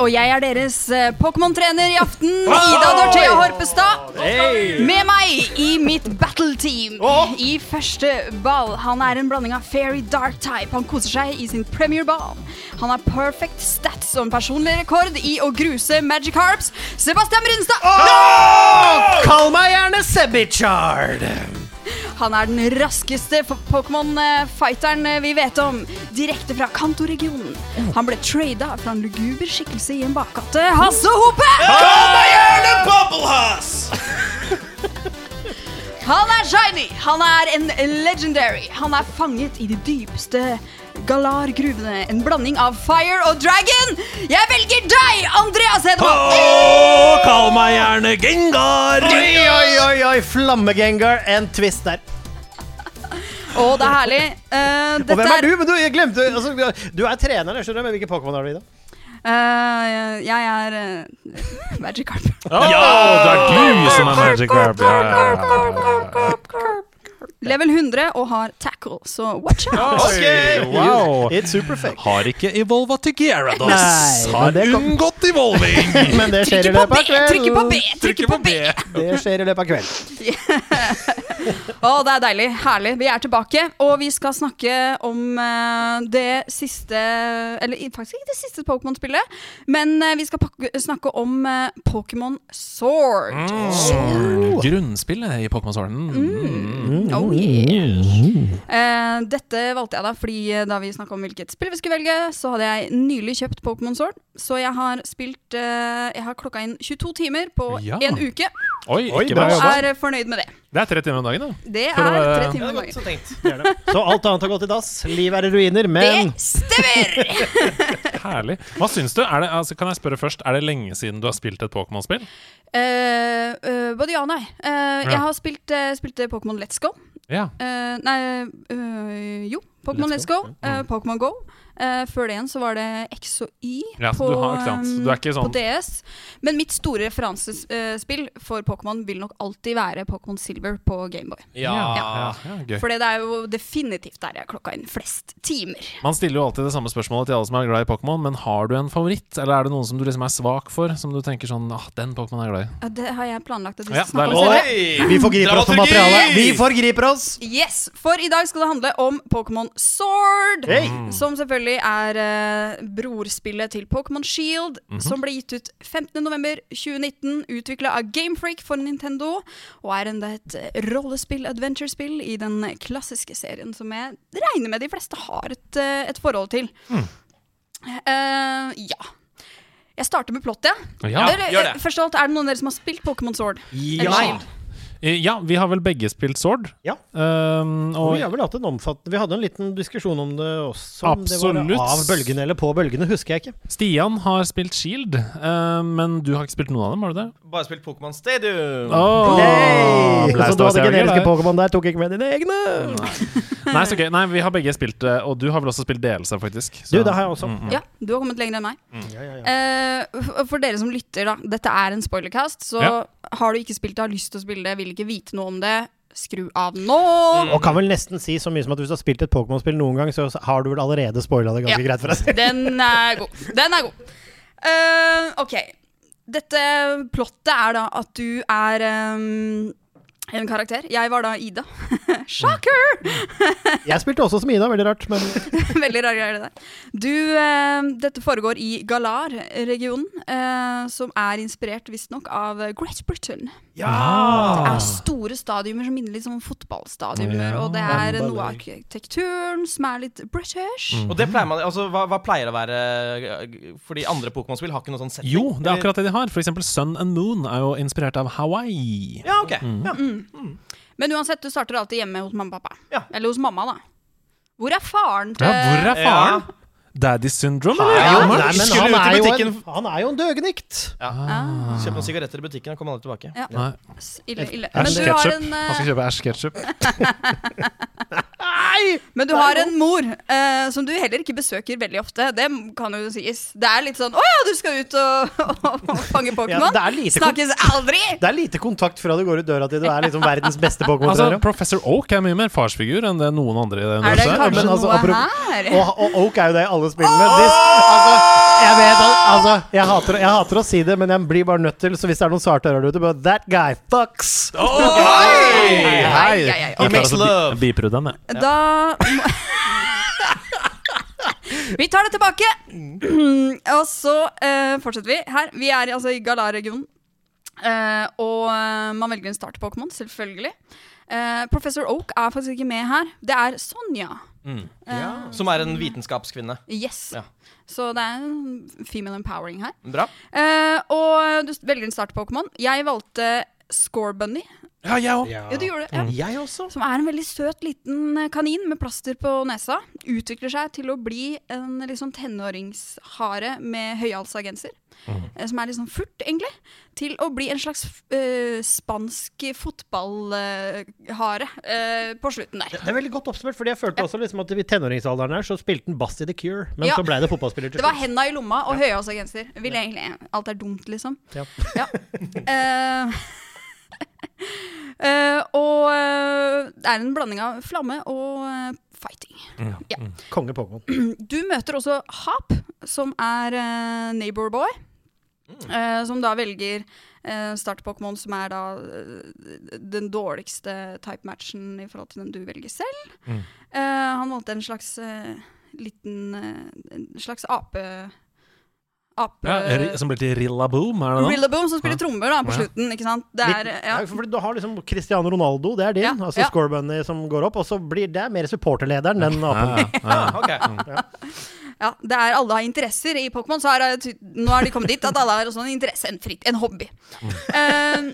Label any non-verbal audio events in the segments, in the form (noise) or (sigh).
Og jeg er deres eh, Pokémon-trener i aften, Ida Dorthea Horpestad. Med meg i mitt battle team i første ball. Han er en blanding av fairy dark type. Han koser seg i sin premier ball. Han har perfect stats og en personlig rekord i å gruse Magic Harps. Sebastian Brynstad! Kall meg gjerne Sebichard. Han er den raskeste Pokémon-fighteren vi vet om, direkte fra Kanto-regionen. Han ble trada fra en luguber skikkelse i en bakgate. Hasse Hope! Gjerne Bubblehuss. Han er shiny! Han er en legendary. Han er fanget i de dypeste Galar-gruvene. En blanding av fire og dragon. Jeg velger deg, Andreas Hedemann! Oh, kall meg gjerne Gengar. Oi, oi, oi, oi, Flammegengar, en twist der. Å, det er herlig. Eh, Og hvem er du? Men du, jeg glemte altså, Du er trener, jeg skjønner, men hvilke Pokémon er du i, da? Uh, jeg er uh, Magic Carp. Ja, det er du som er Magic Carp. Ja, ja, ja. Level 100 og har tackle, så watch out. (laughs) Okay. Wow. It's superfect. Har ikke evolva til Gyarados. Nei, Har unngått evolving. (laughs) Men det skjer i løpet B, av kvelden. trykker på B, trykker på B. Det skjer i løpet av kvelden. (laughs) Å, det er deilig. Herlig. Vi er tilbake, og vi skal snakke om eh, det siste Eller faktisk ikke det siste Pokémon-spillet, men eh, vi skal snakke om eh, Pokémon Sword. Mm. Grunnspillet i Pokémon Sword. Mm. Oh yeah. Dette valgte jeg da fordi da vi snakka om hvilket spill vi skulle velge, så hadde jeg nylig kjøpt Pokémon Sword. Så jeg har spilt Jeg har klokka inn 22 timer på Ja. en uke, Oi, Oi, ikke bra og jobba. er eh, fornøyd med det. Det er tre timer om dagen, da. Det For å er være- tre timer om dagen. tenkt. (laughs) Så alt annet har gått i dass. Liv er i ruiner, men Det stemmer! (laughs) Herlig. Hva syns du? Er det, altså, kan jeg spørre først, er det lenge siden du har spilt et Pokémon-spill? Eh, eh, både ja og nei. Eh, Ja. Jeg har spilt uh, spilte Pokémon Let's Go. Ja. Eh, nei, eh, jo. Pokémon Let's Let's Go. eh, Pokémon Go. Eh, før det igjen så var det X og Y Ja, på, sånn- på DS. Men mitt store referansespill for Pokémon vil nok alltid være Pokémon Silver på Gameboy. Ja. ja, ja. For det er jo definitivt der jeg har klokka inn flest timer. Man stiller jo alltid det samme spørsmålet til alle som er glad i Pokémon, men har du en favoritt? Eller er det noen som du liksom er svak for, som du tenker sånn ah, den Pokémon er glad i? Ja, Det har jeg planlagt at vi skal snakke om er senere. vi forgriper oss på materialet. Vi forgriper oss! Yes, For i dag skal det handle om Pokémon Sword. Hey. Som selvfølgelig er eh, brorspillet til Pokémon Shield. Som ble gitt ut 15.11.2019. Utvikla av Gamefreak for Nintendo. Og er enda et eh, rollespill-adventure-spill i den klassiske serien som jeg regner med de fleste har et, eh, et forhold til. Eh, ja. Jeg starter med plottet. Ja, Eller, Først av alt, Er det noen av dere som har spilt Pokémon Sword? Eller Ja. Eh, Ja, vi har vel begge spilt Sword. Ja. Um, Og og vi har vel hatt en omfattende Vi hadde en liten diskusjon om det også. Om det Absolutt. var av bølgene eller på bølgene, husker jeg ikke. Stian har spilt Shield, uh, men du har ikke spilt noen av dem, har du det? Bare spilt Pokémon Stadium. Oh, Nei, Så du hadde er generiske. Pokémon der, tok ikke med dine egne? Nei, så gøy. Nei, vi har begge spilt det, og du har vel også spilt DLC, faktisk. Så- Du, det har jeg også. Mm, -hmm. Ja, du har kommet lenger enn meg. Ja, ja, ja. Uh, for dere som lytter, da. Dette er en spoilercast, så Ja. har du ikke spilt det, har lyst til å spille det, vil ikke vite noe om det, skru av nå! Og kan vel nesten si så mye som at hvis du har spilt et Pokémon-spill noen gang, så har du vel allerede spoila det ganske Ja. greit for deg. Den er god. Den er god. Uh, ok. Dette plottet er da at du er ehm, En karakter. Jeg var da Ida. (laughs) Shocker! Jeg spilte også som Ida, veldig rart, men (laughs) Veldig rar greie det der. Du, eh, dette foregår i Galar-regionen, eh, som er inspirert visstnok av Great Britain. Ja! Det er store stadioner som minner litt om fotballstadioner, Ja. og det er noe av arkitekturen som er litt British. Mm. Og det pleier man, altså, hva, hva pleier å være Fordi andre Pokémon-spill har ikke noe sånn setting? Jo, det er akkurat det de har. For eksempel Sun and Moon er jo inspirert av Hawaii. Ja, ok. Mm. Ja. Men uansett, du starter alltid hjemme hos mamma og pappa. Ja. Eller hos mamma, da. Hvor er faren til Ja, hvor er faren? Daddy syndrome, eller? ja, nei, men skulle han ut i er, jo en, butikken. han er jo en døgenikt. Ah, Kjøp noen sigaretter i butikken, og kommer aldri tilbake. Ja. Nei. ille, ille. Men du har ketchup. en, Han skal eh, kjøpe æsj ketchup. (laughs) men du har en mor eh, som du heller ikke besøker veldig ofte. Det kan jo sies. Det er litt sånn 'Å ja, du skal ut og, og fange Ja, Pokémon'. det, lite kon- Snakkes aldri! det er lite kontakt fra du går ut døra til du er liksom verdens beste Pokémon. Altså, Professor Oak er mye mer farsfigur enn det noen andre i det Er det kanskje men altså, noe apropos- her? og, og Oak er jo det i alle spillene. This, altså, jeg vet at, altså, jeg hater, jeg hater å si det, men jeg blir bare nødt til Så hvis det er noen svarte ører der ute, bare That guy fucks! Hei, Hei, hei, hei. Jeg klarer makes altså bi- love. Biper ut den, jeg. Da må- (laughs) Vi tar det tilbake! og så eh, fortsetter vi her. Vi er altså i Galar-regionen. Eh, og eh, man velger en start-Pokémon, selvfølgelig. Eh, Professor Oak er faktisk ikke med her. Det er Sonja. Mm. Ja. Som er en vitenskapskvinne. Yes. Ja. Så det er en female empowering her. Bra. Eh, og du velger en start-Pokémon. Jeg valgte Scorebunny. Ja, jeg òg. Ja, du gjorde det. Ja. Jeg også. Som er en veldig søt liten eh, kanin med plaster på nesa. Utvikler seg til å bli en sånn tenåringshare med høyhalsa genser. Mm. Som er litt sånn furt, egentlig. Til å bli en slags uh, spansk fotballhare uh, på slutten der. Det er veldig godt oppsummert, fordi jeg følte også liksom at i tenåringsalderen her så spilte han bass i The Cure, men Ja. så ble det fotballspiller til Det var slutt. henda i lomma og høyhalsa genser. Vil egentlig Alt er dumt, liksom. Ja. Ja. (laughs) Eh, (laughs) eh, og eh, det er en blanding av flamme og eh, fighting. Konge Pokémon. (clears throat) Du møter også Hap, som er uh, neighbor boy. eh, som da velger uh, start-Pokémon, som er da den dårligste type-matchen i forhold til den du velger selv. Mm. Eh, han valgte en slags liten En slags ape... Ape Ja, som blir til Rillaboom, er det? Rillaboom, som spiller Ja. trommer da, på Ja. slutten. Ikke sant? Det er, ja. Du har liksom Cristiano Ronaldo, det er din. Ja, Altså ja. Scorebunny som går opp, og så blir det mer supporterlederen, den apen. Ja, ja, (laughs) ja. Ja, det er Alle har interesser i Pokémon. Så er det, nå har de kommet dit at alle har også en interesse, en, fritt, en hobby. Uh,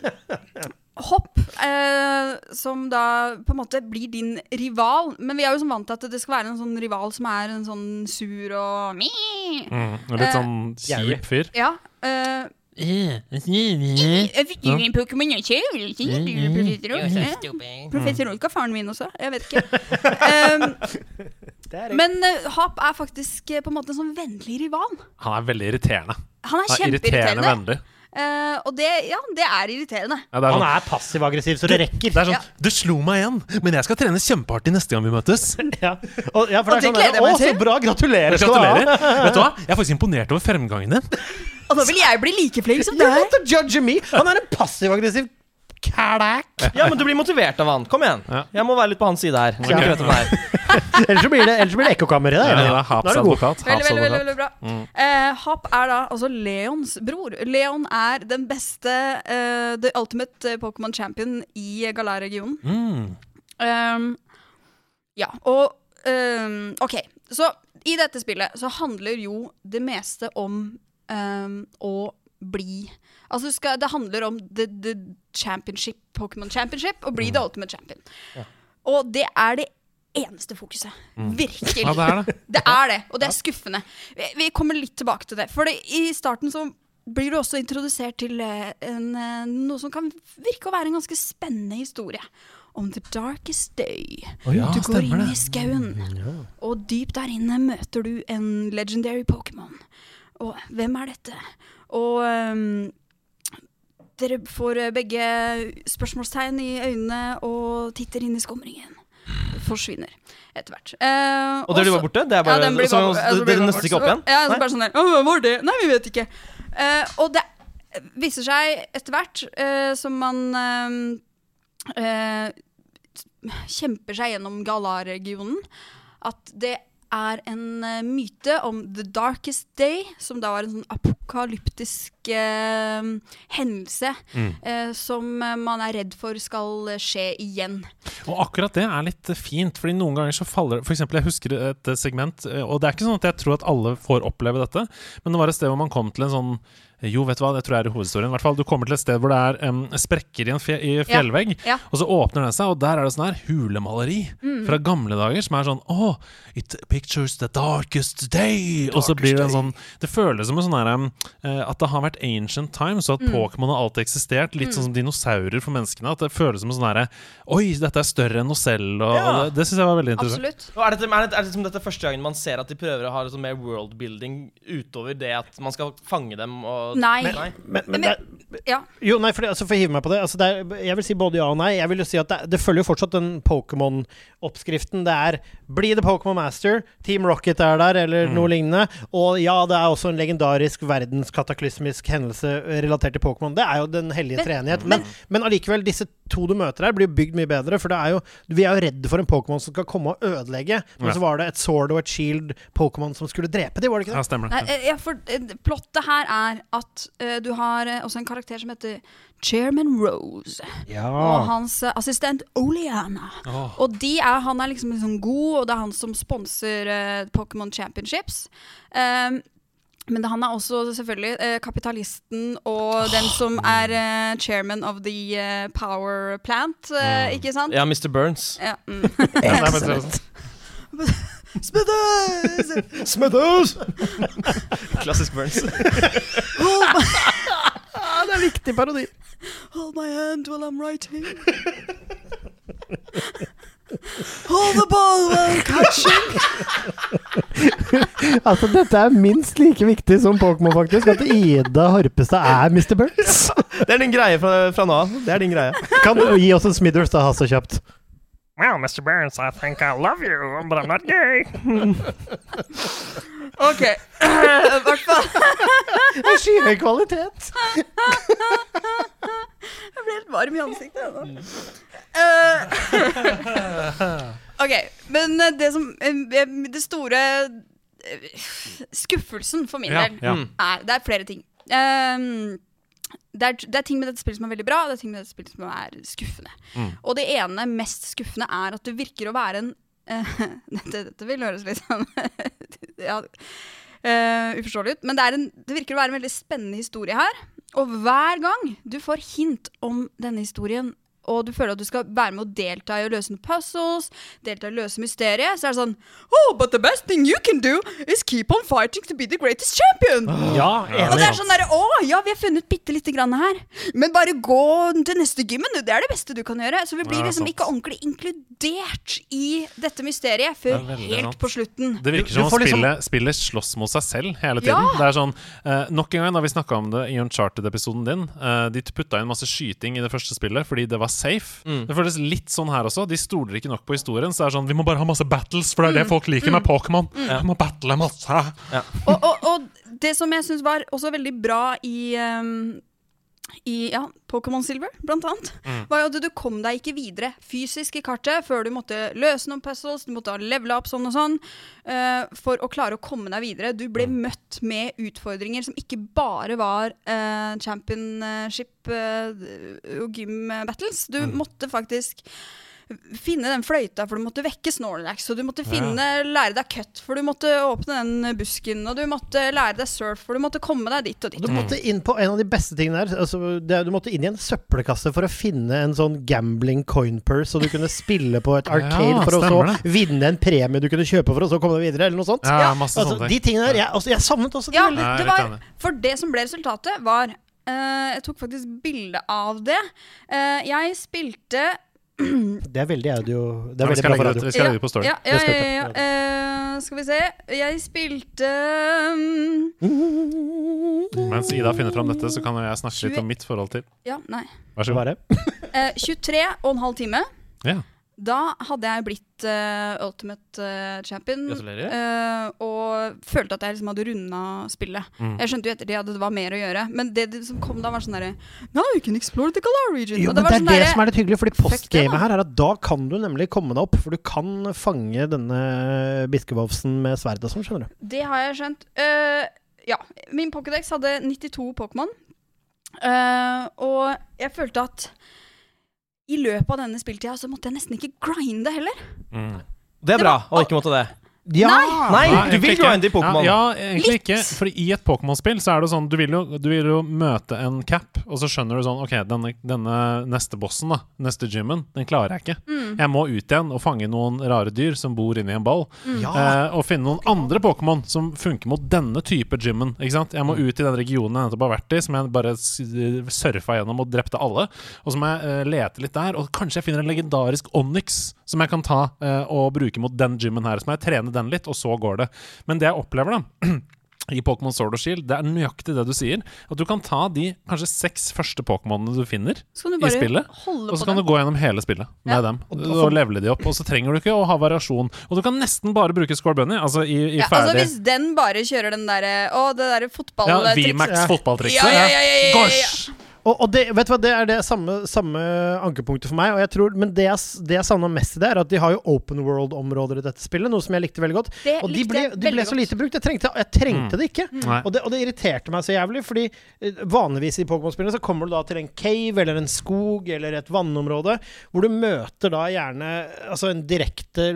hopp, eh, som da på en måte blir din rival. Men vi er jo som vant til at det skal være en sånn rival som er en sånn sur og. Mm. Litt Eh, sånn kjip fyr. Ja. eh, jeg fikk ingen Pokémon jeg kjøl, sier du, Professor Olka. Professor er faren min også. Jeg vet ikke. (laughs) (laughs) Um, men uh, Hap er faktisk eh, på en måte en sånn vennlig rival. Han er veldig irriterende. Han er Han er irriterende vennlig. Eh, og det, ja, det er irriterende. Ja, det er Han sånn, er passiv-aggressiv så det rekker. det er sånn Ja. Du slo meg igjen, men jeg skal trene kjempehardt neste gang vi møtes. (laughs) Ja. Og, ja, for Og det er det sånn gleder jeg meg til. Å, så bra! Gratulerer Gratulerer. (laughs) Vet du hva? Jeg er faktisk imponert over fremgangen din. Og nå vil jeg bli like flink som deg. judge me! Han er en passiv-aggressiv kælæk. Ja, men du blir motivert av han. Kom igjen. Ja. Jeg må være litt på hans side her. Er. (laughs) Ellers så blir det, ellers blir det ekkokammer i deg. Ja, er Haps er advokat. Veldig, veldig, veldig, veldig bra. Eh, Hap er da altså Leons bror. Leon er den beste uh, The Ultimate eh, Pokémon Champion i Galar-regionen. Mm. Um, ja, og um, OK. Så i dette spillet så handler jo det meste om um, å bli Altså skal, det handler om the, the championship, Pokémon Championship, og bli the ultimate champion. Og det er det eneste fokuset. Virkelig. Ja, det er det. (laughs) Det er det, og det er skuffende. Vi, vi kommer litt tilbake til det. For det, i starten så blir du også introdusert til eh, en, eh, noe som kan virke å være en ganske spennende historie. Om The Darkest Day. ja, du går inn i skauen, og dypt der inne møter du en legendary Pokémon. Og hvem er dette? Og ehm, dere får eh, begge spørsmålstegn i øynene og titter inn i skumringen. Forsvinner etter hvert. Eh, Og dere blir var borte? Det er bare, den blir så, bare- ja, så bare dere nøster ikke opp igjen? Ja, så Nei? bare sånn der, «Åh, hva var det? Nei, vi vet ikke. Eh, og det viser seg etter hvert, eh, som man eh, kjemper seg gjennom Galar-regionen. At det er en eh, myte om The Darkest Day, som da var en sånn apokalyptisk eh, hendelse Mm. eh, som eh, man er redd for skal skje igjen. Og akkurat det er litt eh, fint, fordi noen ganger så faller For eksempel, jeg husker et segment, og det er ikke sånn at jeg tror at alle får oppleve dette, men det var et sted hvor man kom til en sånn jo, vet du hva, det tror jeg er i hovedhistorien. I hvert fall, Du kommer til et sted hvor det er um, sprekker i en fje i fjellvegg, Ja. og så åpner den seg, og der er det sånn her hulemaleri Mm. fra gamle dager som er sånn Oh, it pictures the darkest day. og så blir det en sånn Det føles som en sånn her eh, At det har vært ancient times, og at Mm. Pokémon har alltid eksistert. Litt sånn som dinosaurer for menneskene. At det føles som en sånn herre Oi, dette er større enn oss selv. Og, Ja. og det, det syns jeg var veldig interessant. Absolutt. Og er, dette, er, det, er det som dette første gangen man ser at de prøver å ha liksom mer worldbuilding utover det at man skal fange dem og Nei. Men, men Men- men Ja. jo, nei, for, altså, for å hive meg på det altså, det er, Jeg vil si både ja og nei. Jeg vil jo si at det, det følger jo fortsatt den Pokémon-oppskriften. Det er bli the Pokémon Master, Team Rocket er der, eller noe lignende. Og ja, det er også en legendarisk verdenskataklysmisk hendelse relatert til Pokémon. Det er jo den hellige Men- treenighet. Men, men allikevel, disse to du møter her, blir bygd mye bedre. For det er jo, vi er jo redde for en Pokémon som skal komme og ødelegge. Men Ja. så var det et sword og et shield Pokémon som skulle drepe dem, var det ikke Ja, det? stemmer det. eh, ja, for eh, Plottet her er at uh, du har uh, også en karakter som heter Chairman Rose. Og hans assistent Oleana. Oh. Og de er, han er liksom, liksom god, og det er han som sponser Pokémon Championships. Um, men han er også selvfølgelig eh, kapitalisten og den som er eh, chairman of the eh, power plant, eh, ikke sant? Ja, Mr. Burns. Ja, mm. (laughs) Er (laughs) Smithers! Smithers! (laughs) Klassisk Burns. My, det er viktig parodi. hold my hand while I'm writing. Hold the ball while catching. (laughs) Altså, dette er minst like viktig som Pokémon, faktisk. At Ida Horpestad er Mr. Burns. Det er din greie fra, fra nå av. Det er din greie. Kan du gi oss en Smithers, da, Hasse, kjapt? Well, Mr. Burns, I think I love you, but I'm not gay. (laughs) Ok, (clears throat) i hvert fall. Det er skyhøy kvalitet. (laughs) Jeg ble helt varm i ansiktet. ennå. Eh, (laughs) ok, men eh, det som eh, Det store eh, skuffelsen for min Ja, del ja. Mm. er Det er flere ting. Um, det, er, det er ting med dette spillet som er veldig bra, og det er ting med dette spillet som er skuffende. Mm. Og det ene mest skuffende er at det virker å være en uh, (laughs) dette, dette vil høres litt sånn (laughs) ja, uh, uforståelig ut, men det, er en, det virker å være en veldig spennende historie her. Og hver gang du får hint om denne historien, og du føler at du skal være med å delta i å løse noen puzzles, delta i å løse mysteriet, så er det sånn Oh, but the best thing you can do is keep on fighting to be the greatest champion! Ja, Og det er sånn derre Å, ja, vi har funnet bitte lite grann her. Men bare gå til neste gymmen, du. Det er det beste du kan gjøre. Så vi blir liksom ikke ordentlig inkludert i dette mysteriet før Det helt sant. på slutten. Det virker som om liksom- spillet, spillet slåss mot seg selv hele tiden. Ja. Det er sånn, uh, Nok en gang da vi snakka om det i Uncharted-episoden din. uh, de putta inn masse skyting i det første spillet fordi det var safe. Mm. Det føles litt sånn her også. De stoler ikke nok på historien. Så det er sånn, Vi må bare ha masse battles, for det er det folk liker med Pokémon. Vi må battle masse. Og, og, og det som jeg syns var også veldig bra i um, i ja, Pokémon Silver, blant annet, var jo at du kom deg ikke videre fysisk i kartet før du måtte løse noen puzzles, du måtte levele opp sånn og sånn, uh, for å klare å komme deg videre. Du ble møtt med utfordringer som ikke bare var uh, championship og og gym battles. Du måtte faktisk finne den fløyta, for du måtte vekke Snorlax. Og du måtte finne, lære deg cut, for du måtte åpne den busken. Og du måtte lære deg surf, for du måtte komme deg dit og dit. Du måtte inn på en av de beste tingene her. Altså, det, du måtte inn i en søppelkasse for å finne en sånn gambling coin purse, så du kunne spille på et (laughs) arcade Ja, for å så vinne en premie du kunne kjøpe for å så komme deg videre, eller noe sånt. Ja, masse Altså, sånne ting. de tingene der, jeg, altså, jeg savnet også det Ja, veldig. Det var, for det som ble resultatet, var Uh, Jeg tok faktisk bilde av det. Uh, jeg spilte Det er veldig audio Det Ja, er vi veldig skal bra legge for det ut, radio. vi skal legge det på Story. Ja, ja, ja, skal ja, vi ja. Eh, skal vi se. Jeg spilte um, Mens Ida finner fram dette, så kan jeg snakke litt om mitt forhold til. Ja, nei. Vær så god. det. Eh, 23 og en halv time. Ja. Da hadde jeg blitt uh, Ultimate uh, Champion. Gratulerer. eh, og følte at jeg liksom hadde runda spillet. Mm. Jeg skjønte jo ettertid at det var mer å gjøre, men det, det som kom da, var sånn derre No, you can explore the Galar region. Jo, Og men det er sånn det som er litt hyggelig, fordi det, postgamet her er at da kan du nemlig komme deg opp. For du kan fange denne Biskevovsen med sverd og sånn, skjønner du. Det har jeg skjønt. Eh, ja. Min Pokédex hadde 92 Pokémon. Eh, og jeg følte at i løpet av denne spilltida så måtte jeg nesten ikke grinde heller. Mm. Det er bra å ikke måtte det. Ja! Nei, Nei, du vil jo ende i Pokémon. Ja, ja, egentlig Litt. ikke. For i et Pokémon-spill så er det sånn du vil, jo, du vil jo møte en cap, og så skjønner du sånn OK, denne, denne neste bossen, da, neste gymmen, den klarer jeg ikke. Mm. Jeg må ut igjen og fange noen rare dyr som bor inni en ball. Ja. Eh, og finne noen andre Pokémon som funker mot denne type gymmen. Ikke sant? Jeg må ut i den regionen jeg nettopp har vært i, som jeg bare surfa gjennom og drepte alle. Og så må jeg eh, lete litt der, og kanskje jeg finner en legendarisk Onyx som jeg kan ta eh, og bruke mot den gymmen her. Så må jeg trene den litt, og så går det. Men det jeg opplever, da (clears throat) i Pokémon Sword og Shield, det er nøyaktig det du sier. At du kan ta de kanskje seks første Pokémonene du finner, Så kan du I spillet, holde og så på kan dem. du gå gjennom hele spillet med Ja. dem. Og- Og, og levele de opp. Og så trenger du ikke å ha variasjon. Og du kan nesten bare bruke Score Bunny. Altså i, i Ja, altså Hvis den bare kjører den derre Å, det derre ja, fotballtrikset. VMAX Ja. fotballtrikset. Ja, ja, ja, ja, ja, ja, ja. Gosh! Og, og det, vet du hva, det er det samme, samme ankepunktet for meg. Og jeg tror, men det jeg, det jeg savna mest i det, er at de har jo open world-områder i dette spillet, noe som jeg likte veldig godt. Det Og de ble, de ble så lite brukt. Jeg trengte, jeg trengte Mm. det ikke. Mm. Og det, og det irriterte meg så jævlig, fordi eh, vanligvis i Pokémon-spillene så kommer du da til en cave eller en skog eller et vannområde, hvor du møter da gjerne altså en direkte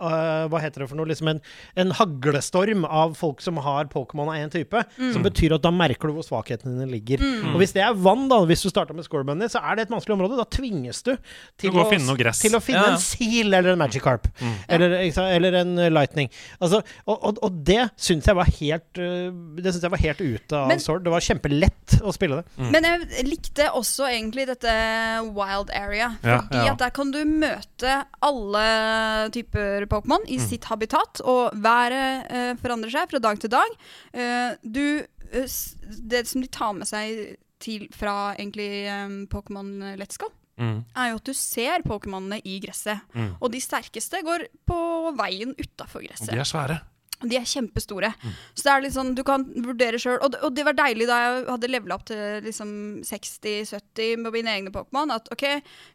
uh, Hva heter det for noe? Liksom en, en haglestorm av folk som har Pokémon av én type. Mm. Som betyr at da merker du hvor svakhetene dine ligger. Og hvis det er vann, da, hvis du starter med Scorebunny, så er det et vanskelig område. Da tvinges du til, Du å, finne noe gress. til å finne Ja. en seal eller en Magic Carp. Mm. Eller, eller en Lightning. Altså, og, og, og det syns jeg var helt eh, Det syns jeg var helt ute av Men- Sword. Det var kjempelett å spille det. Mm. Men jeg likte også egentlig dette wild area. Fordi ja. at der kan du møte alle typer Pokémon Mm. i sitt habitat, og været eh, forandrer seg fra dag til dag. Eh, du Det som de tar med seg til fra egentlig um, Pokémon Let's Go, Mm. er jo at du ser Pokémonene i gresset. Mm. Og de sterkeste går på veien utafor Og gresset. de er svære. De er kjempestore. Mm. Så det er litt sånn, du kan vurdere sjøl. Og, og det var deilig da jeg hadde levela opp til liksom 60-70 med mine egne Pokémon. At OK,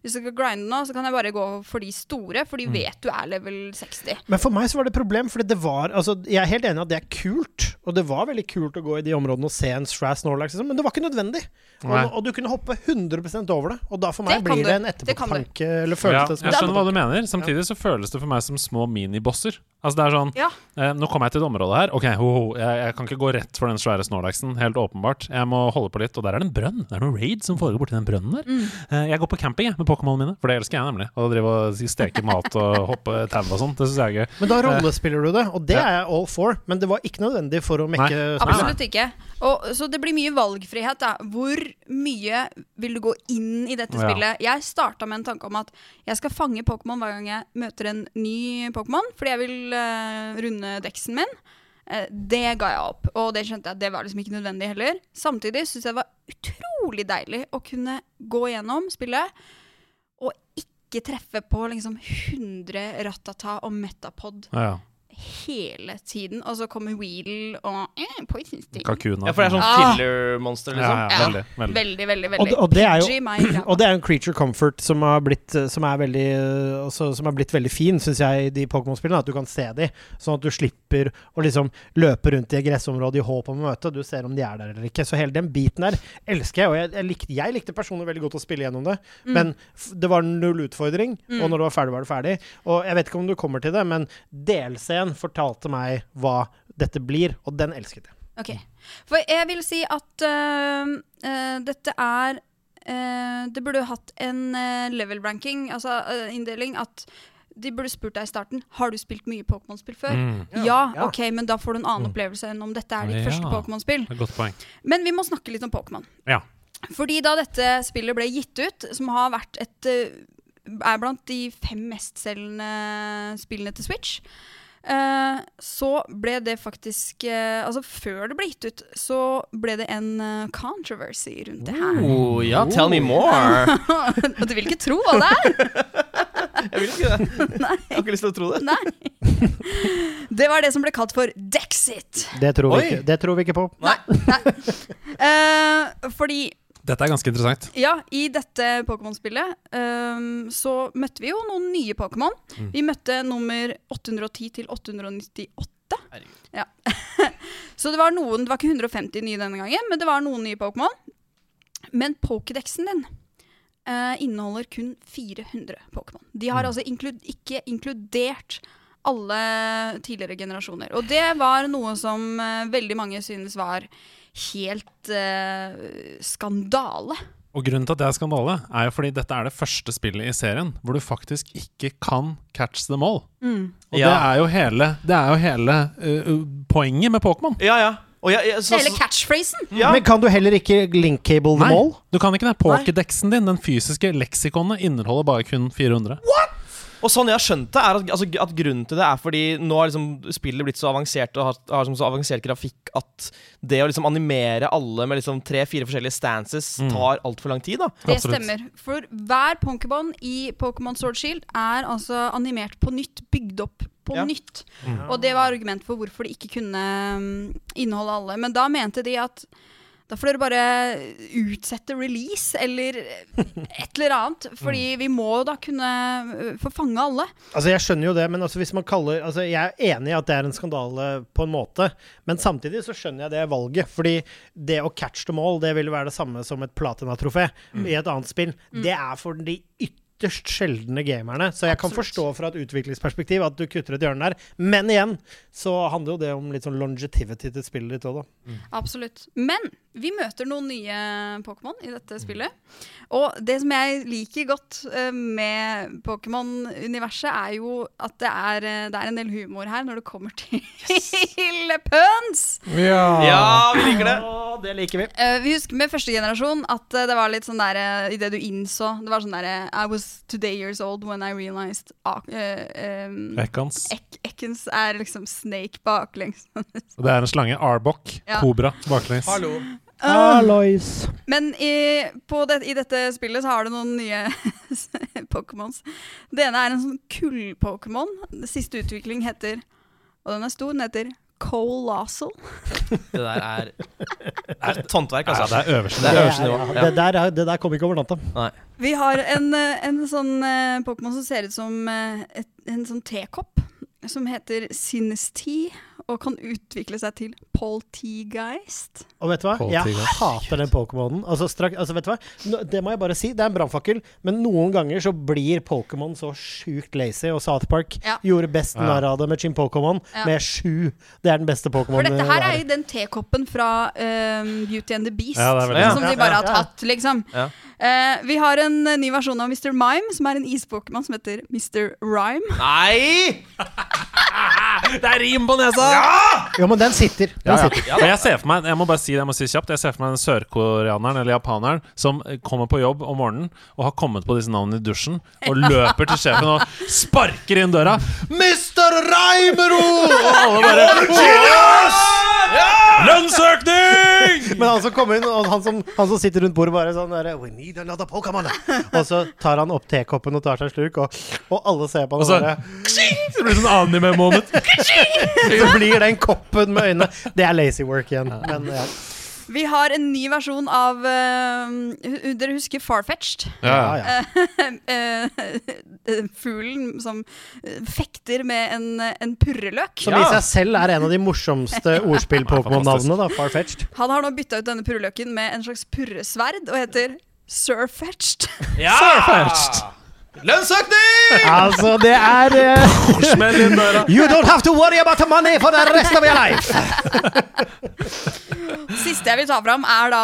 hvis jeg skal grinde nå, så kan jeg bare gå for de store, for de Mm. vet du er level 60. Men for meg så var det et problem, fordi det var altså, Jeg er helt enig i at det er kult, og det var veldig kult å gå i de områdene og se en Strass Norlax, liksom, men det var ikke nødvendig. Og, og du kunne hoppe 100% over det, og da for meg Det blir det en etterpåtanke, eller Ja, det som jeg skjønner hva du mener. Samtidig så føles det for meg som små minibosser. Altså det er sånn Ja. eh, Nå kommer jeg til et område her. Ok, ho, ho, jeg, jeg kan ikke gå rett for den svære Snorlaxen. Helt åpenbart. Jeg må holde på litt. Og der er det en brønn. Det er noe raid som foregår borti den brønnen der. Mm. Eh, jeg går på camping jeg, med Pokémonene mine, for det elsker jeg nemlig. Å drive og steke mat og (laughs) hoppe tau og sånt. Det syns jeg er gøy. Men da rollespiller du det, og det Ja. er jeg all for. Men det var ikke nødvendig for å mekke Nei. Absolutt ikke. Og, så det blir mye valgfrihet. Da. Hvor mye vil du gå inn i dette Ja. spillet? Jeg starta med en tanke om at jeg skal fange Pokémon hver gang jeg møter en ny Pokémon, fordi jeg vil uh, runde deksen min. Uh, det ga jeg opp, og det skjønte jeg at det var liksom ikke nødvendig heller. Samtidig syns jeg det var utrolig deilig å kunne gå gjennom spillet og ikke treffe på liksom 100 Ratata og Metapod Ja, ja. Hele tiden, og så kommer Weedle og eh, Poison Sting. Kakuna. Ja, for det er sånn Ah. filler-monster, liksom. ja, Ja. veldig, veldig. Veldig, veldig, Og veldig. det- og det er jo-. (clears throat) Og det er en creature comfort som har blitt, som er veldig, øh, også, som er blitt veldig fin, syns jeg, i de Pokémon-spillene. At du kan se de, sånn at du slipper å liksom løpe rundt i et gressområde i håp om å møte. Du ser om de er der eller ikke. Så hele den biten der elsker jeg. Og jeg, jeg, likte, jeg likte personlig veldig godt å spille gjennom det. Mm. Men f det var null utfordring, Mm. og når det var ferdig, var det ferdig. Og jeg vet ikke om du kommer til det, men Fortalte meg hva dette blir, og den elsket jeg. Ok. For jeg vil si at uh, uh, dette er uh, Det burde hatt en level ranking, altså inndeling, at de burde spurt deg i starten Har du spilt mye Pokémon-spill før. Mm, Ja, ja. ok, men da får du en annen Mm. opplevelse enn om dette er ditt Ja. første Pokémon-spill. Men vi må snakke litt om Pokémon. Ja. Fordi da dette spillet ble gitt ut, som har vært et er blant de fem mestselgende spillene til Switch, eh, så ble det faktisk eh, Altså, før det ble gitt ut, så ble det en eh, controversy rundt det her. Oh, ja, tell me more. (laughs) Og du vil ikke tro hva det er! (laughs) Jeg vil ikke det. (laughs) Jeg har ikke lyst til å tro det. Nei. Det var det som ble kalt for Dexit. Det tror, vi Oi. ikke, det tror vi ikke på. Nei. nei. Eh, fordi Dette er ganske interessant. Ja, i dette Pokémon-spillet um, så møtte vi jo noen nye Pokémon. Vi møtte nummer 810 til 898. Herregud. Ja. (laughs) så det var noen, det var ikke 150 nye denne gangen, men det var noen nye Pokémon. Men Pokédexen din uh, inneholder kun 400 Pokémon. De har altså inklud ikke inkludert alle tidligere generasjoner. Og det var noe som uh, veldig mange synes var helt uh, skandale. Og grunnen til at det er skandale, er jo fordi dette er det første spillet i serien hvor du faktisk ikke kan catch them all. Og det er jo hele, det er jo hele uh, poenget med Pokémon. Ja, ja. Og jeg, jeg, så, Hele catchphrasen! ja. Men kan du heller ikke link-cable them all? du kan ikke det. Pokédexen din, den fysiske leksikonet, inneholder bare kun 400. Og sånn jeg har skjønt det, er at, altså, at grunnen til det er fordi nå har liksom spillet blitt så avansert og har, har liksom så avansert grafikk at det å liksom animere alle med liksom tre-fire forskjellige stances Mm. tar altfor lang tid. da Det stemmer. For hver Pokémon i Pokémon Sword Shield er altså animert på nytt, bygd opp på Ja. nytt. Og det var argument for hvorfor de ikke kunne um, inneholde alle. Men da mente de at da får dere bare utsette release, eller et eller annet. Fordi vi må jo da kunne uh, få fange alle. Altså Jeg skjønner jo det, men altså hvis man kaller altså Jeg er enig i at det er en skandale på en måte, men samtidig så skjønner jeg det valget. Fordi det å catch them all, det vil være det samme som et platinatrofé i et annet spill. Det er for de ytterst sjeldne gamerne. Så jeg kan forstå fra et utviklingsperspektiv at du kutter et hjørne der. Men igjen så handler jo det om litt sånn longevity til spillet ditt òg, da. Absolutt. Men vi møter noen nye Pokémon i dette spillet. Og det som jeg liker godt eh, med Pokémon-universet, er jo at det er, eh, det er en del humor her når det kommer (laughs) til puns! Ja, vi liker det! Å, det liker vi. Eh, vi husker med første generasjon at det var litt sånn der uh, Idet du innså Det var sånn derre I was today years old when I realized uh, Ekans. Ek Ekans er liksom snake baklengs. Og det er en slange. Arbok. Ja. Kobra baklengs. Hallo. Alois. Men i, på det, i dette spillet så har du noen nye (laughs) Pokémons. Det ene er en sånn kull-Pokémon. Siste utvikling heter Og den er stor. Den heter Colossal. Det der er godt håndverk, Ja, altså. det er øverste. Det er øverste nivå. ja, Ja. det, der, er- det der kom ikke over natta. Vi har en, eh, en sånn eh, Pokémon som ser ut som eh, et, en sånn tekopp. Som heter Sinnesty, og kan utvikle seg til Poltegeist. Og vet du hva? Jeg hater den Pokémonen. Altså, altså, vet du hva? Nå- Det må jeg bare si. Det er en brannfakkel, men noen ganger så blir Pokémon så sjukt lazy, og South Park Ja. gjorde best Ja. narr av det med Chim Pokémon, Ja. med sju. Det er den beste Pokémonen. For dette her er jo den tekoppen fra um, Beauty and the Beast. Ja, det veldig Ja. Som Ja, de bare ja, har tatt, liksom. Ja. Eh, vi har en eh, ny versjon av Mr. Mime, som er en is-pokémon som heter Mr. Rhyme. Nei! Det er rim på nesa! Jo, men den sitter. Den Ja, ja. sitter. Og jeg ser for meg Jeg må bare si det, jeg må si kjapt Jeg ser for meg den sørkoreaneren eller japaneren som eh, kommer på jobb om morgenen og har kommet på disse navnene i dusjen og løper til sjefen og sparker inn døra. Mr. Reimero! Og alle bare Lønnsøkning! Men han som kommer inn, og han som, han som sitter rundt bordet bare sånn der, We need another Pokémon. (laughs) Og så tar han opp tekoppen og tar seg en slurk, og, og alle ser på han Og så- bare Det blir sånn anime-moment. (laughs) Så blir den koppen med øynene Det er lazy work igjen. Men ja. Vi har en ny versjon av uh, Dere husker Farfetched? Ja, ja. (laughs) Eh, Fuglen som eh, fekter med en, en purreløk. Som i seg selv er en av de morsomste ordspill-Pokémon-navnene. Farfetched. Han har nå bytta ut denne purreløken med en slags purresverd og heter Surfetched. Ja! (laughs) Lønnsøkning! Altså, det er døra. You don't have to worry about the money for the rest of your life! (laughs) Siste jeg vil ta fram, er da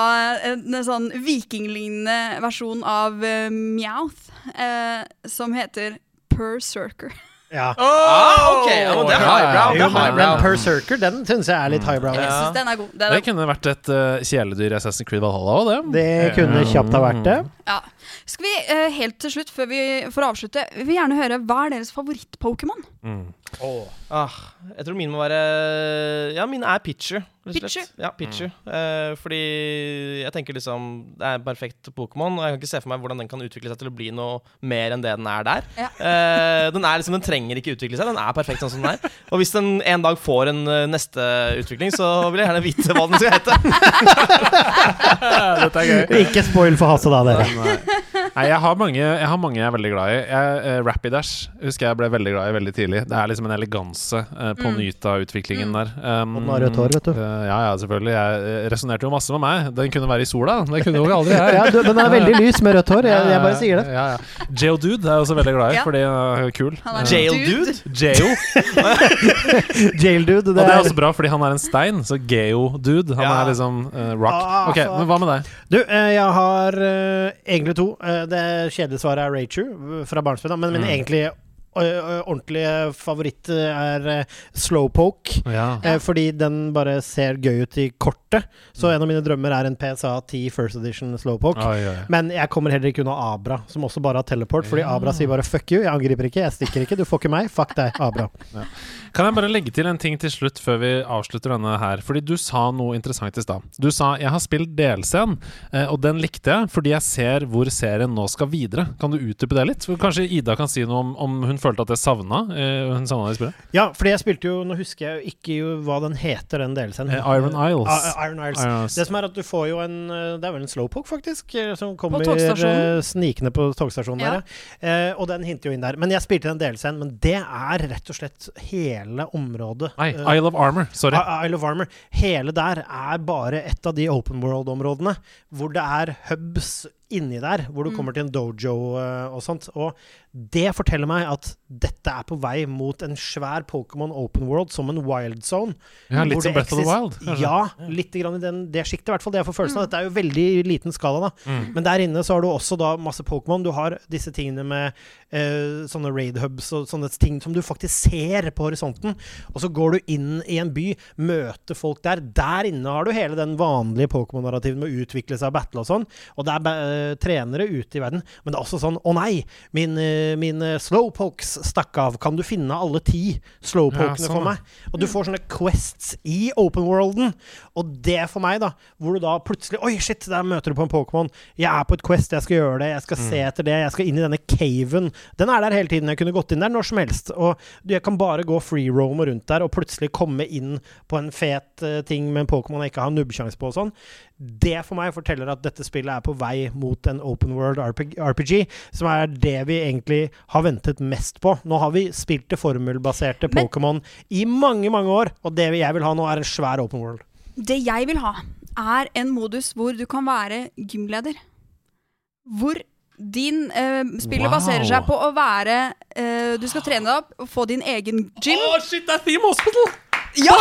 en, en sånn vikinglignende versjon av uh, Meowth, uh, som heter Purrsurker. Ja. Oh, ok, ja, men det er highbrow. Det er men, men highbrow. Berserker, den syns jeg er litt highbrow. Jeg synes den er god. Den Det er, kunne vært et uh, kjæledyr i Assassin's Creed Valhalla òg, det. Det kunne kjapt ha vært det. ja. Skal vi eh, helt til slutt, før vi får avslutte, vi vil gjerne høre hva er deres favoritt-Pokémon? Mm. Ah, jeg tror mine må være Ja, mine er Pitcher. Pitcher? Ja, Pitcher. Eh, fordi jeg tenker liksom Det er en perfekt Pokémon, og jeg kan ikke se for meg hvordan den kan utvikle seg til å bli noe mer enn det den er der. Ja. Eh, den, er liksom, den trenger ikke utvikle seg, den er perfekt sånn som den er. Og hvis den en dag får en eh, neste utvikling, så vil jeg gjerne vite hva den skal hete. (laughs) Dette er gøy. Ikke spoil for Hasse, da, dere. Nei. Nei, jeg har, mange, jeg har mange jeg er veldig glad i. Jeg, eh, Rapidash husker jeg ble veldig glad i veldig tidlig. Det er liksom en eleganse uh, på Mm. Nyta-utviklingen der. Um, Og den har rødt hår, vet du. Uh, ja, ja, selvfølgelig. Jeg resonnerte jo masse med meg. Den kunne være i sola. Den kunne jo aldri jeg. (laughs) Ja, du, den er veldig lys med rødt hår. Jeg, jeg bare sier det. Ja, ja. Jail Dude er jeg også veldig glad i, Ja. fordi han er kul. Han er Jail dude. Jail. Jail dude. (laughs) Og det er også bra, fordi han er en stein. Så Geo-dude. Han Ja. er liksom rock. Ah, Ok, men hva med deg? Du, jeg har egentlig to. Eh, det kjedelige svaret er Raichu eh, fra barnsben, av, men min Mm. ordentlige favoritt er Slowpoke. Ja. Eh, fordi den bare ser gøy ut i kortet. Så en av mine drømmer er en PSA 10 First Edition Slowpoke. Oi, oi. Men jeg kommer heller ikke unna Abra, som også bare har teleport. Fordi Ja. Abra sier bare 'fuck you', jeg angriper ikke, jeg stikker ikke, du får ikke meg. Fuck deg, Abra. Kan jeg bare legge til en ting til slutt før vi avslutter denne her? Fordi du sa noe interessant i stad. Du sa 'jeg har spilt DLC-en', eh, og den likte jeg fordi jeg ser hvor serien nå skal videre. Kan du utdype det litt? For Kanskje Ida kan si noe om, om hun følte at jeg savna eh, savna det spillet? Ja, fordi jeg spilte jo Nå husker jeg jo ikke jo hva den heter, den delelsen. Eh, Iron Isles. Uh, Iron Isles. Iron Isles. Det som er at du får jo en eh, Det er vel en slowpoke, faktisk, eh, som kommer eh, snikende på togstasjonen Ja. der. Eh, og den hinter jo inn der. Men jeg spilte den delelsen, men det er rett og slett hele området. Nei, Isle of Armor. Sorry. I- Isle of Armor. Hele der er bare et av de open world-områdene hvor det er hubs inni der, hvor du Mm. kommer til en dojo og sånt. Og det forteller meg at dette er på vei mot en svær Pokémon open world som en wild zone. Ja, litt som det Breath of the Wild. kanskje? Ja, litt grann i den, det sjiktet, i hvert fall. Det jeg får følelsen av. Dette er jo veldig liten skala, da. Mm. Men der inne så har du også da masse Pokémon. Du har disse tingene med eh, sånne raid hubs og sånne ting som du faktisk ser på horisonten. Og så går du inn i en by, møter folk der. Der inne har du hele den vanlige Pokémon-narrativen med å utvikle seg og battle og sånn. Og det er eh, trenere ute i verden. Men det er også sånn Å nei, min, eh, eh, slowpokes stakk av. Kan du finne alle ti slowpokene Ja, sånn, for meg? Og du får sånne quests i open worlden. Og det for meg, da, hvor du da plutselig Oi, shit, der møter du på en Pokémon. Jeg er på et quest, jeg skal gjøre det, jeg skal se etter det, jeg skal inn i denne caven. Den er der hele tiden. Jeg kunne gått inn der når som helst. Og du, jeg kan bare gå free roam rundt der og plutselig komme inn på en fet eh, ting med en Pokémon jeg ikke har nubbesjanse på og sånn. Det for meg forteller at dette spillet er på vei mot en open world RPG, som er det vi egentlig har ventet mest på. Nå har vi spilt det formelbaserte Pokémon i mange, mange år, og det jeg vil ha nå, er en svær open world. Det jeg vil ha, er en modus hvor du kan være gymleder. Hvor din eh, spiller Wow. baserer seg på å være eh, Du skal trene deg opp og få din egen gym. Å, shit, det er Theme Hospital! Ja!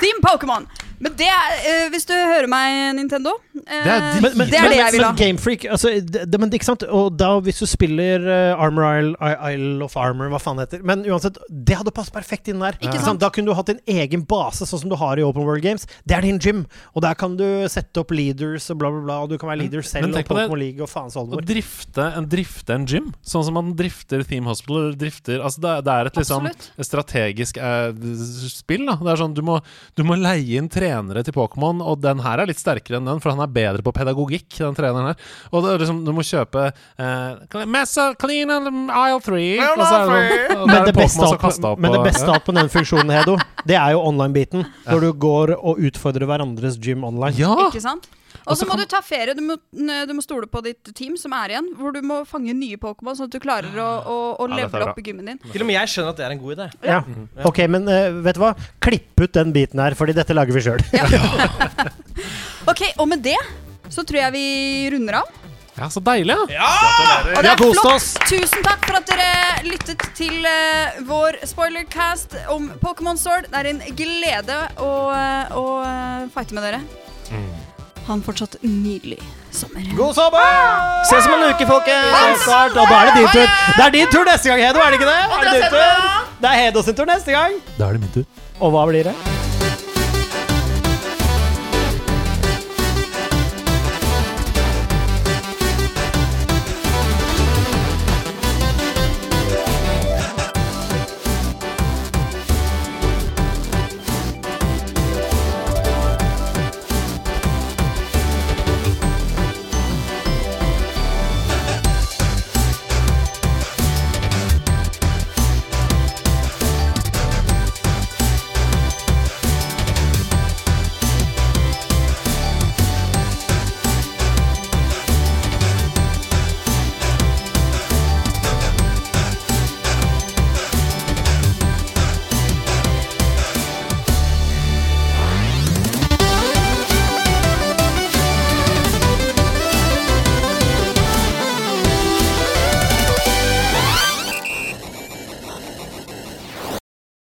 Team Pokémon! (laughs) Men det er eh, Hvis du hører meg, Nintendo eh, Det er Men, men, Det er men, det jeg vil ha. men Gamefreak altså, det, det, men, ikke sant? Og da, hvis du spiller uh, Armor Isle, Isle of Armor, hva faen det heter Men uansett, det hadde passet perfekt inn der. Ikke Sant? sant? Da kunne du hatt din egen base, sånn som du har i Open World Games. Det er din gym. Og der kan du sette opp leaders og bla, bla, bla. Og du kan være leader selv men og tenk på det. Pokémon League og faens Å drifte en, drifte en gym, sånn som man drifter Theme Hospital eller drifter Altså det, det er et liksom Absolutt. strategisk eh, spill. da Det er sånn Du må, du må leie inn trenere til Pokémon, og den her er litt sterkere enn den, for han er bedre på pedagogikk, den treneren her. Og det er liksom, du må kjøpe eh, Messa clean and aisle three. Aisle Og så er det og er beste alt, men det beste alt på den funksjonen, Hedo, det er jo online-biten. Når du går og utfordrer hverandres gym online. ja! Ikke sant? Og så må du ta ferie. Du må, du må stole på ditt team som er igjen. Hvor du må fange nye Pokémon, sånn at du klarer å, å, å Ja, levele opp gymmen din. Til og med jeg skjønner at det er en god idé. Ja. Ok, men uh, vet du hva? Klipp ut den biten her, fordi dette lager vi sjøl. (laughs) Ok, Og med det så tror jeg vi runder av. ja, så deilig, ja! Og det Vi har er kost flott. oss. Tusen takk for at dere lyttet til uh, vår spoilercast om Pokémon Sword. Det er en glede å, eh, å uh, fighte med dere. Ha en fortsatt nydelig sommer. God sommer! Ses om en uke, folkens! Og da er det din tur. Det er din tur neste gang, Hedo, er det ikke det? Er det, din tur? det er Hedo sin tur neste gang. Da er det min tur. Og hva blir det?